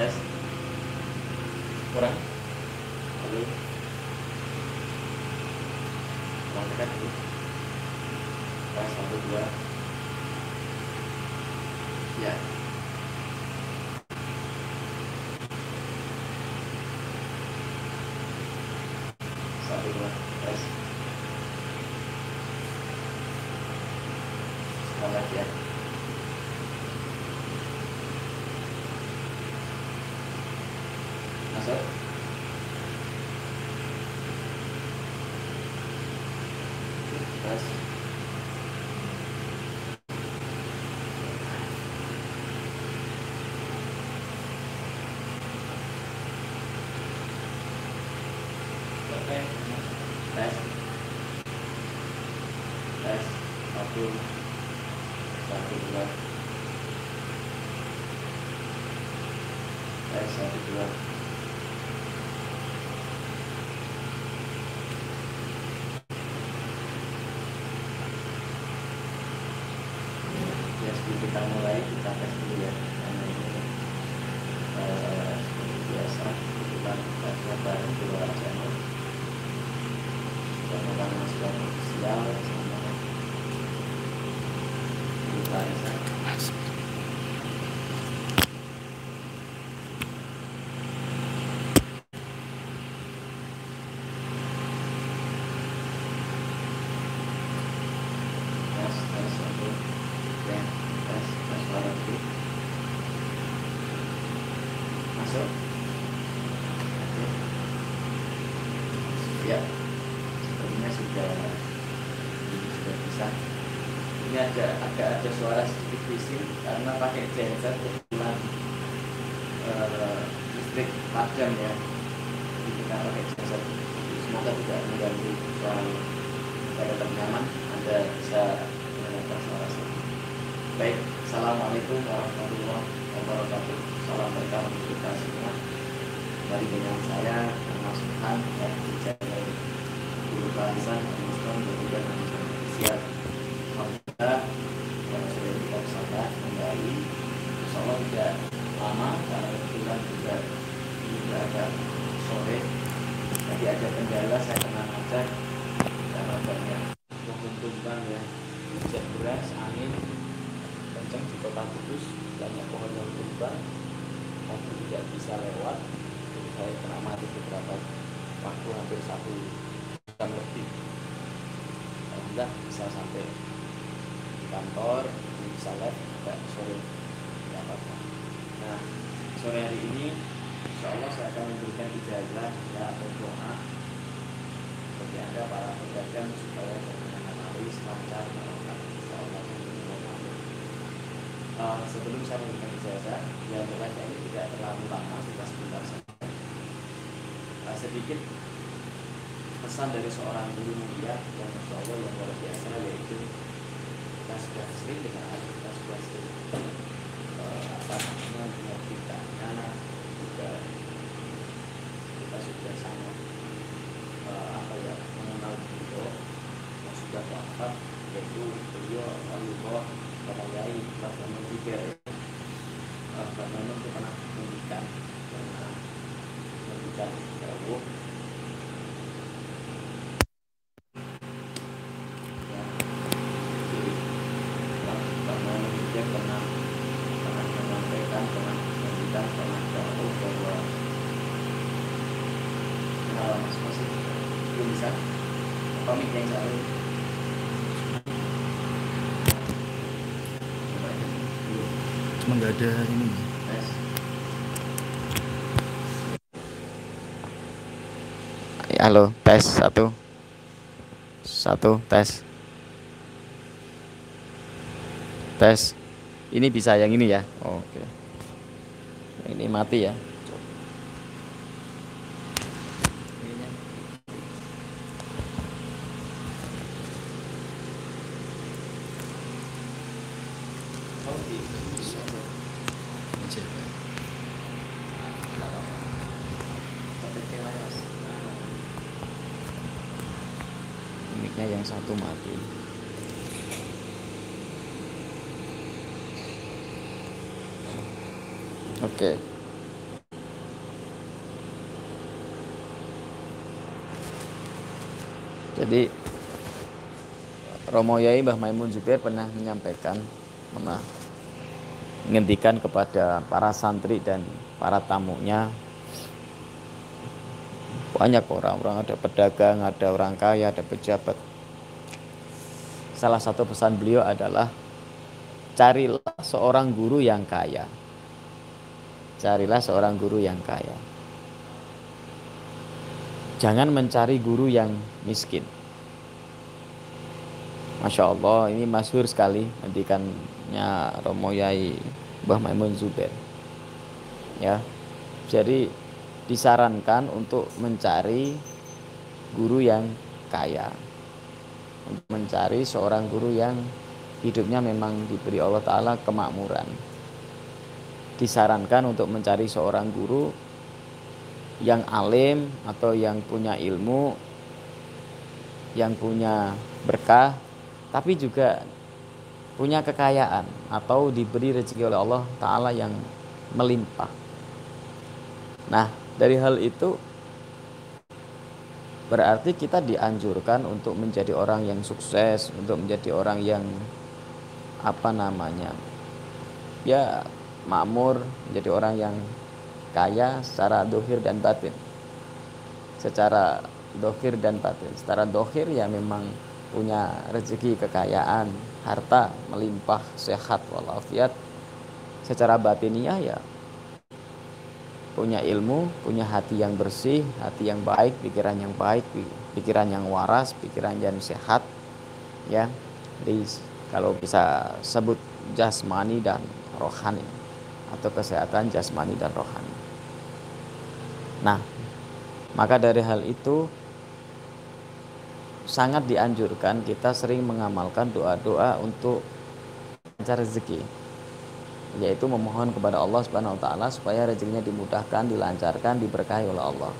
tes kurang lalu kurang tekan dulu tes satu dua ya satu dua tes semangat ya masuk tes oke tes tes satu satu dua tes satu dua ya sebelum kita mulai kita tes dulu ya. Karena ini eh, seperti biasa kita kita bareng dua channel. Channel yang masih official sama Ibu Clarissa tes tes satu ya tes tes suara dulu masuk ya. Sepertinya sudah ini sudah bisa. Ini ada agak ada suara sedikit bising karena pakai genset kebetulan eh, listrik padam ya. Jadi kita pakai genset. Semoga tidak mengganggu suara pada ternyaman. Anda bisa mendengar suara saya. Baik assalamualaikum warahmatullahi wabarakatuh salam berkah untuk kita semua. Dari dengan saya Mas Tuhan dan Bicara dari Guru Bahasa Muslim Muslim Siap. Alhamdulillah yang sudah kita bersama kembali. Insya Allah tidak lama karena kebetulan juga juga agak sore. Tadi ada kendala saya kena macet karena banyak pohon tumbang ya hujan deras angin kencang di kota Kudus banyak pohon yang tumbang mobil tidak bisa lewat jadi saya kena mati beberapa waktu hampir satu jam lebih. Alhamdulillah bisa sampai di kantor bisa live agak sore. Tidak apa-apa. Nah sore hari ini insya Allah saya akan memberikan ijazah ya atau doa bagi anda para pedagang supaya perjalanan laris lancar insya Allah Uh, sebelum saya memberikan ijazah, ya berkata ini tidak terlalu lama, kita sebentar saja. Uh, sedikit pesan dari seorang guru mulia yang insya yang luar biasa yaitu kita sudah sering dengan hal kita sudah sering uh, apa namanya mengertikannya juga kita sudah sangat uh, apa ya mengenal beliau yang sudah wafat yaitu beliau Allah Yai Rahman juga Rahman itu pernah mendikan pernah mendikan jauh ya jadi Rahman juga pernah pernah menyampaikan pernah mendikan pernah jauh bahwa kenal mas masih belum bisa mic yang satu cuma nggak ada ini. Tes halo tes satu. Satu tes. Tes ini bisa yang ini ya. Oke. Ini mati ya Mic-nya yang satu mati. Oke. Jadi Romo Yai Mbah Maimun Zubair pernah menyampaikan pernah menghentikan kepada para santri dan para tamunya banyak orang-orang ada pedagang ada orang kaya ada pejabat. Salah satu pesan beliau adalah carilah seorang guru yang kaya. Carilah seorang guru yang kaya jangan mencari guru yang miskin. Masya Allah ini masyhur sekali pendidikannya Romo Yai Mbah Maimun Zubair. Ya jadi disarankan untuk mencari guru yang kaya. Untuk mencari seorang guru yang hidupnya memang diberi Allah Ta'ala kemakmuran. Disarankan untuk mencari seorang guru yang alim atau yang punya ilmu yang punya berkah tapi juga punya kekayaan atau diberi rezeki oleh Allah Ta'ala yang melimpah. Nah, dari hal itu berarti kita dianjurkan untuk menjadi orang yang sukses, untuk menjadi orang yang apa namanya, ya makmur, menjadi orang yang kaya secara dohir dan batin. Secara dohir dan batin. Secara dohir ya memang punya rezeki kekayaan harta melimpah sehat walafiat secara batiniah ya punya ilmu punya hati yang bersih hati yang baik pikiran yang baik pikiran yang waras pikiran yang sehat ya jadi kalau bisa sebut jasmani dan rohani atau kesehatan jasmani dan rohani nah maka dari hal itu sangat dianjurkan kita sering mengamalkan doa-doa untuk lancar rezeki yaitu memohon kepada Allah Subhanahu wa taala supaya rezekinya dimudahkan, dilancarkan, diberkahi oleh Allah.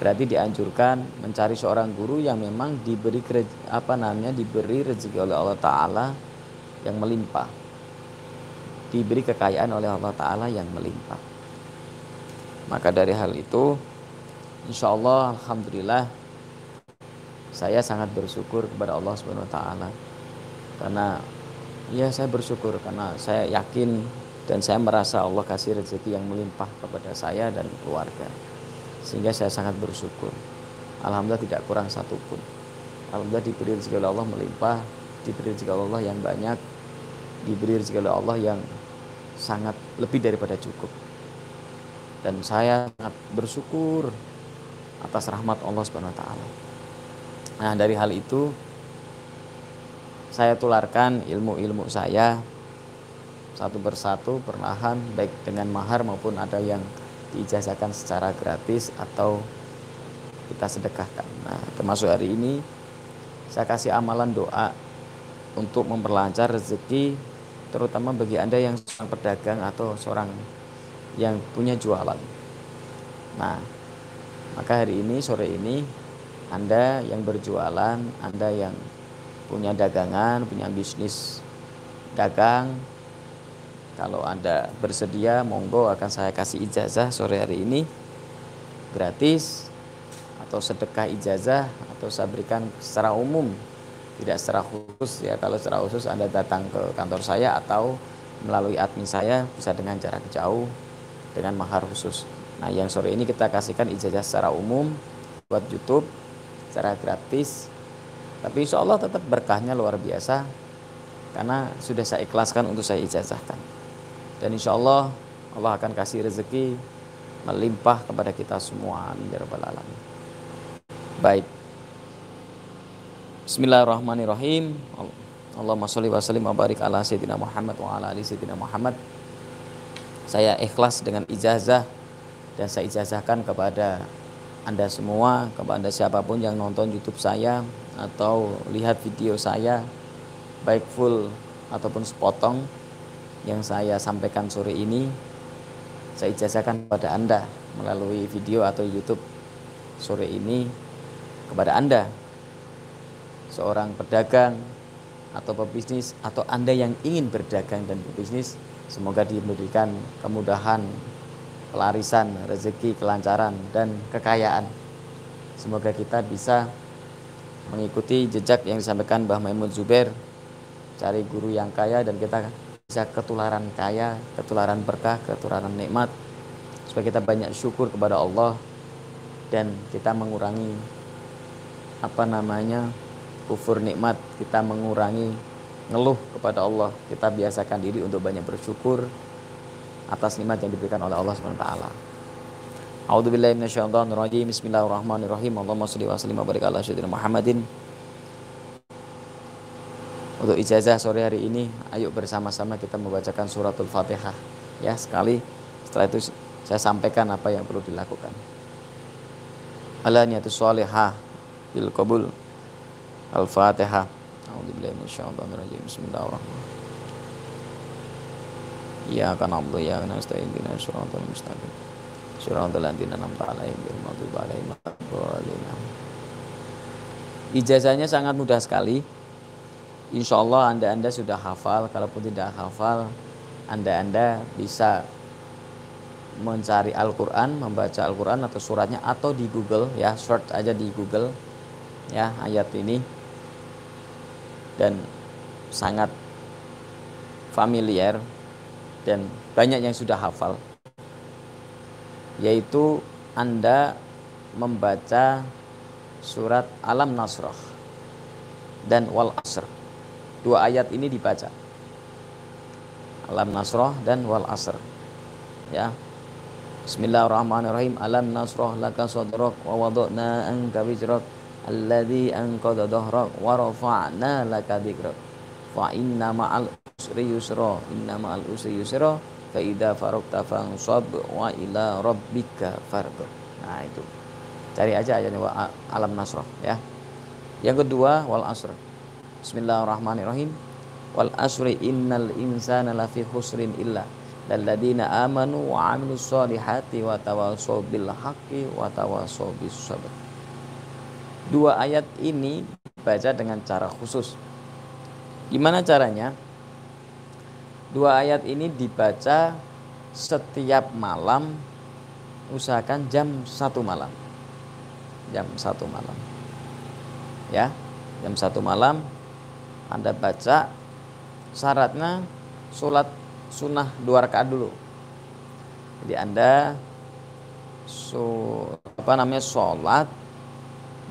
Berarti dianjurkan mencari seorang guru yang memang diberi apa namanya diberi rezeki oleh Allah taala yang melimpah. Diberi kekayaan oleh Allah taala yang melimpah. Maka dari hal itu insya Allah alhamdulillah saya sangat bersyukur kepada Allah Subhanahu wa taala. Karena ya saya bersyukur karena saya yakin dan saya merasa Allah kasih rezeki yang melimpah kepada saya dan keluarga. Sehingga saya sangat bersyukur. Alhamdulillah tidak kurang satupun. Alhamdulillah diberi rezeki oleh Allah melimpah diberi rezeki oleh Allah yang banyak diberi rezeki oleh Allah yang sangat lebih daripada cukup dan saya sangat bersyukur atas rahmat Allah Subhanahu taala. Nah, dari hal itu saya tularkan ilmu-ilmu saya satu persatu perlahan baik dengan mahar maupun ada yang diijazahkan secara gratis atau kita sedekahkan. Nah, termasuk hari ini saya kasih amalan doa untuk memperlancar rezeki terutama bagi Anda yang seorang pedagang atau seorang yang punya jualan. Nah, maka hari ini sore ini anda yang berjualan, Anda yang punya dagangan, punya bisnis dagang, kalau Anda bersedia, monggo akan saya kasih ijazah sore hari ini gratis atau sedekah ijazah atau saya berikan secara umum tidak secara khusus ya kalau secara khusus Anda datang ke kantor saya atau melalui admin saya bisa dengan jarak jauh dengan mahar khusus. Nah, yang sore ini kita kasihkan ijazah secara umum buat YouTube secara gratis. Tapi insya Allah tetap berkahnya luar biasa karena sudah saya ikhlaskan untuk saya ijazahkan. Dan insya Allah Allah akan kasih rezeki melimpah kepada kita semua. Amin ya baik. Bismillahirrahmanirrahim. Allahumma sholli wa sallim wa barik ala sayyidina Muhammad wa ala ali sayyidina Muhammad saya ikhlas dengan ijazah dan saya ijazahkan kepada anda semua, kepada siapa pun yang nonton YouTube saya atau lihat video saya, baik full ataupun sepotong yang saya sampaikan sore ini, saya ijazahkan kepada Anda melalui video atau YouTube sore ini kepada Anda, seorang pedagang atau pebisnis atau Anda yang ingin berdagang dan berbisnis, semoga diberikan kemudahan pelarisan, rezeki, kelancaran, dan kekayaan. semoga kita bisa mengikuti jejak yang disampaikan Mbah Maimun Zubair cari guru yang kaya dan kita bisa ketularan kaya ketularan berkah ketularan nikmat supaya kita banyak syukur kepada Allah dan kita mengurangi apa namanya kufur nikmat kita mengurangi ngeluh kepada Allah kita biasakan diri untuk banyak bersyukur atas nikmat yang diberikan oleh Allah Subhanahu wa taala. A'udzubillahi minasyaitonirrajim. Bismillahirrahmanirrahim. Allahumma shalli wa sallim wa barik ala sayyidina Muhammadin. Untuk ijazah sore hari ini, ayo bersama-sama kita membacakan suratul Fatihah. Ya, sekali setelah itu saya sampaikan apa yang perlu dilakukan. Ala niyatus shalihah bil qabul. Al-Fatihah. A'udzubillahi minasyaitonirrajim. Bismillahirrahmanirrahim. Iyyaka na'budu wa iyyaka nasta'in ihdinas siratal mustaqim. Siratal ladzina an'amta 'alaihim ghairil maghdubi 'alaihim waladdallin. Ijazahnya sangat mudah sekali. Insya Allah Anda-Anda sudah hafal. Kalaupun tidak hafal, Anda-Anda bisa mencari Al-Quran, membaca Al-Quran atau suratnya atau di Google ya, search aja di Google ya ayat ini dan sangat familiar dan banyak yang sudah hafal yaitu Anda membaca surat Alam Nasrah dan Wal Asr. Dua ayat ini dibaca. Alam Nasrah dan Wal Asr. Ya. Bismillahirrahmanirrahim. Alam Nasrah laka sadrak wa wada'na anka wizrak alladhi anqadha dhahrak wa rafa'na laka dhikrak. Fa inna ma'al usri yusra. Inna ma'al usri yusra fa idza faragta fansab wa ila rabbika farghab nah itu. Cari aja ayatnya wa alam nasrah ya. Yang kedua wal asr. Bismillahirrahmanirrahim. Wal asri innal insana lafi khusrin illa lalladzina amanu wa amilus solihati wa tawasaw bil haqqi wa bis dua ayat ini baca dengan cara khusus. Gimana caranya? Dua ayat ini dibaca setiap malam usahakan jam satu malam. Jam satu malam. Ya jam satu malam anda baca syaratnya sholat sunnah dua rakaat dulu. Jadi anda so, apa namanya sholat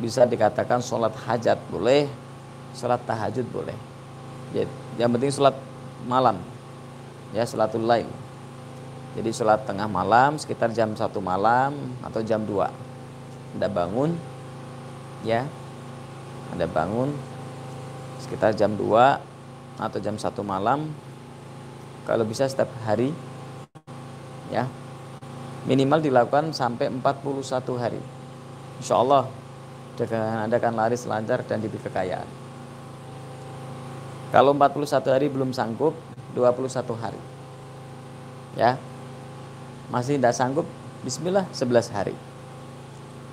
bisa dikatakan sholat hajat boleh sholat tahajud boleh. Ya, yang penting sholat malam. Ya sholatul lail. Jadi sholat tengah malam sekitar jam satu malam atau jam 2 anda bangun ya. Anda bangun sekitar jam 2 atau jam satu malam. Kalau bisa setiap hari ya. Minimal dilakukan sampai 41 hari. Insya Allah dagangan Anda akan laris lancar dan diberi kekayaan kalau 41 hari belum sanggup 21 hari. Ya. Masih tidak sanggup, bismillah 11 hari.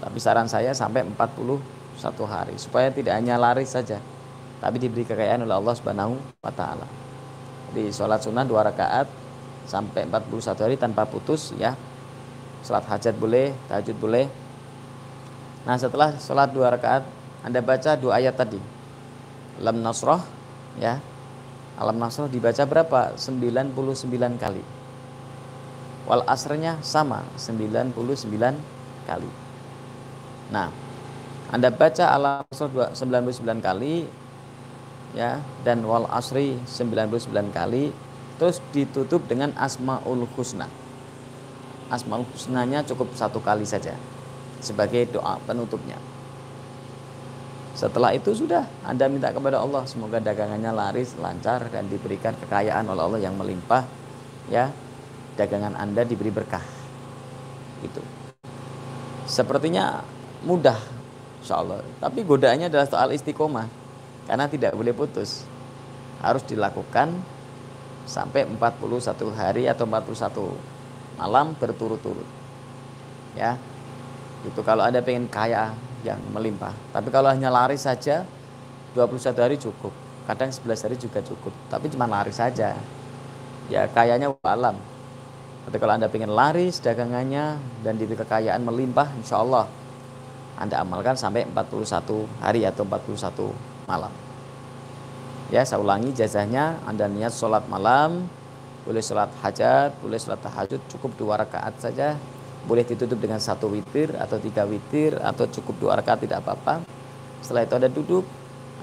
Tapi saran saya sampai 41 hari supaya tidak hanya lari saja, tapi diberi kekayaan oleh Allah Subhanahu wa taala. Jadi sholat sunnah dua rakaat sampai 41 hari tanpa putus ya. Sholat hajat boleh, tahajud boleh. Nah setelah sholat dua rakaat Anda baca dua ayat tadi. Lam Nasrah ya Alam Nasr dibaca berapa? 99 kali. Wal asrnya sama, 99 kali. Nah, Anda baca Alam Nasr 99 kali ya dan wal asri 99 kali terus ditutup dengan asmaul husna. Asmaul husnanya cukup satu kali saja sebagai doa penutupnya. Setelah itu sudah Anda minta kepada Allah semoga dagangannya laris, lancar dan diberikan kekayaan oleh Allah yang melimpah. Ya, dagangan Anda diberi berkah. Itu. Sepertinya mudah insya Allah. Tapi godaannya adalah soal istiqomah. Karena tidak boleh putus. Harus dilakukan sampai 41 hari atau 41 malam berturut-turut. Ya. Itu kalau Anda pengen kaya, yang melimpah. Tapi kalau hanya lari saja 21 hari cukup. Kadang 11 hari juga cukup. Tapi cuma lari saja. Ya kayaknya alam. Tapi kalau Anda ingin laris dagangannya dan diberi kekayaan melimpah, insya Allah Anda amalkan sampai 41 hari atau 41 malam. Ya, saya ulangi jazahnya Anda niat sholat malam, boleh sholat hajat, boleh sholat tahajud, cukup dua rakaat saja, boleh ditutup dengan satu witir atau tiga witir atau cukup dua rakaat tidak apa-apa. Setelah itu Anda duduk,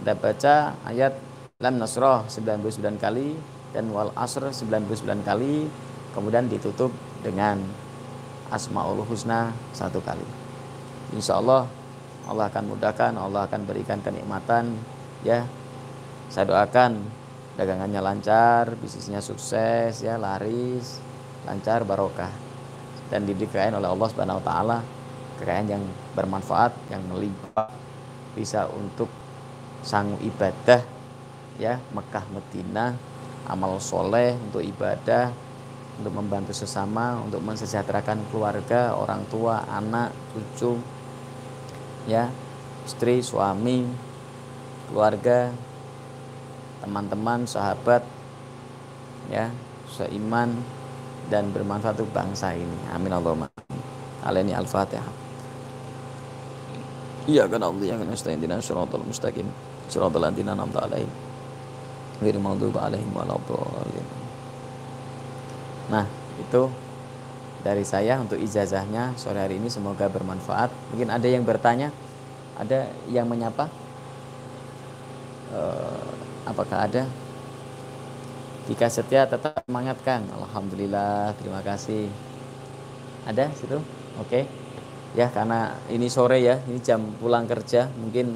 Anda baca ayat Lam Nasroh 99 kali dan Wal Asr 99 kali, kemudian ditutup dengan Asmaul Husna satu kali. Insya Allah Allah akan mudahkan, Allah akan berikan kenikmatan ya. Saya doakan dagangannya lancar, bisnisnya sukses ya, laris, lancar barokah dan diberikan oleh Allah Subhanahu wa taala kekayaan yang bermanfaat, yang melimpah bisa untuk sang ibadah ya Mekah Medina amal soleh untuk ibadah untuk membantu sesama untuk mensejahterakan keluarga orang tua anak cucu ya istri suami keluarga teman-teman sahabat ya seiman dan bermanfaat untuk bangsa ini. Amin Allahumma. Alani al-fatihah. Iya kan Allah yang nasta'in. Dinan syaratul mustaqim. Syaratul ladina namta alaihim. Ghairi maghdubi alaihim waladdallin Nah, itu dari saya untuk ijazahnya sore hari ini. Semoga bermanfaat. Mungkin ada yang bertanya, ada yang menyapa? Uh, apakah ada? Jika setia tetap semangat Kang. Alhamdulillah, terima kasih. Ada situ? Oke. Okay. Ya, karena ini sore ya, ini jam pulang kerja, mungkin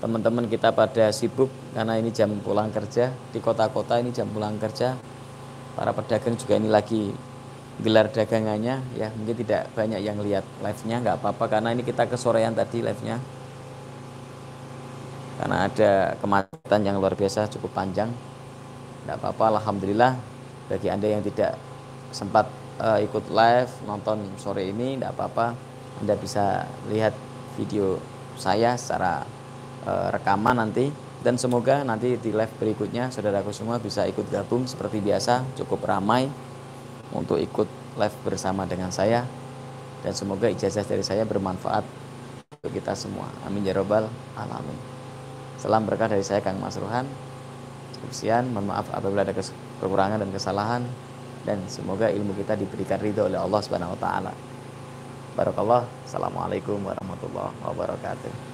teman-teman kita pada sibuk karena ini jam pulang kerja di kota-kota ini jam pulang kerja para pedagang juga ini lagi gelar dagangannya ya mungkin tidak banyak yang lihat live-nya nggak apa-apa karena ini kita kesorean tadi live-nya karena ada kemacetan yang luar biasa cukup panjang nggak apa-apa alhamdulillah. Bagi anda yang tidak sempat uh, ikut live nonton sore ini nggak apa-apa. Anda bisa lihat video saya secara uh, rekaman nanti. Dan semoga nanti di live berikutnya saudaraku semua bisa ikut gabung seperti biasa. Cukup ramai untuk ikut live bersama dengan saya. Dan semoga ijazah dari saya bermanfaat untuk kita semua. Amin ya robbal alamin. Salam berkah dari saya Kang Mas Ruhan sekian mohon maaf apabila ada kekurangan dan kesalahan dan semoga ilmu kita diberikan ridho oleh Allah Subhanahu wa taala. Barakallah. Assalamualaikum warahmatullahi wabarakatuh.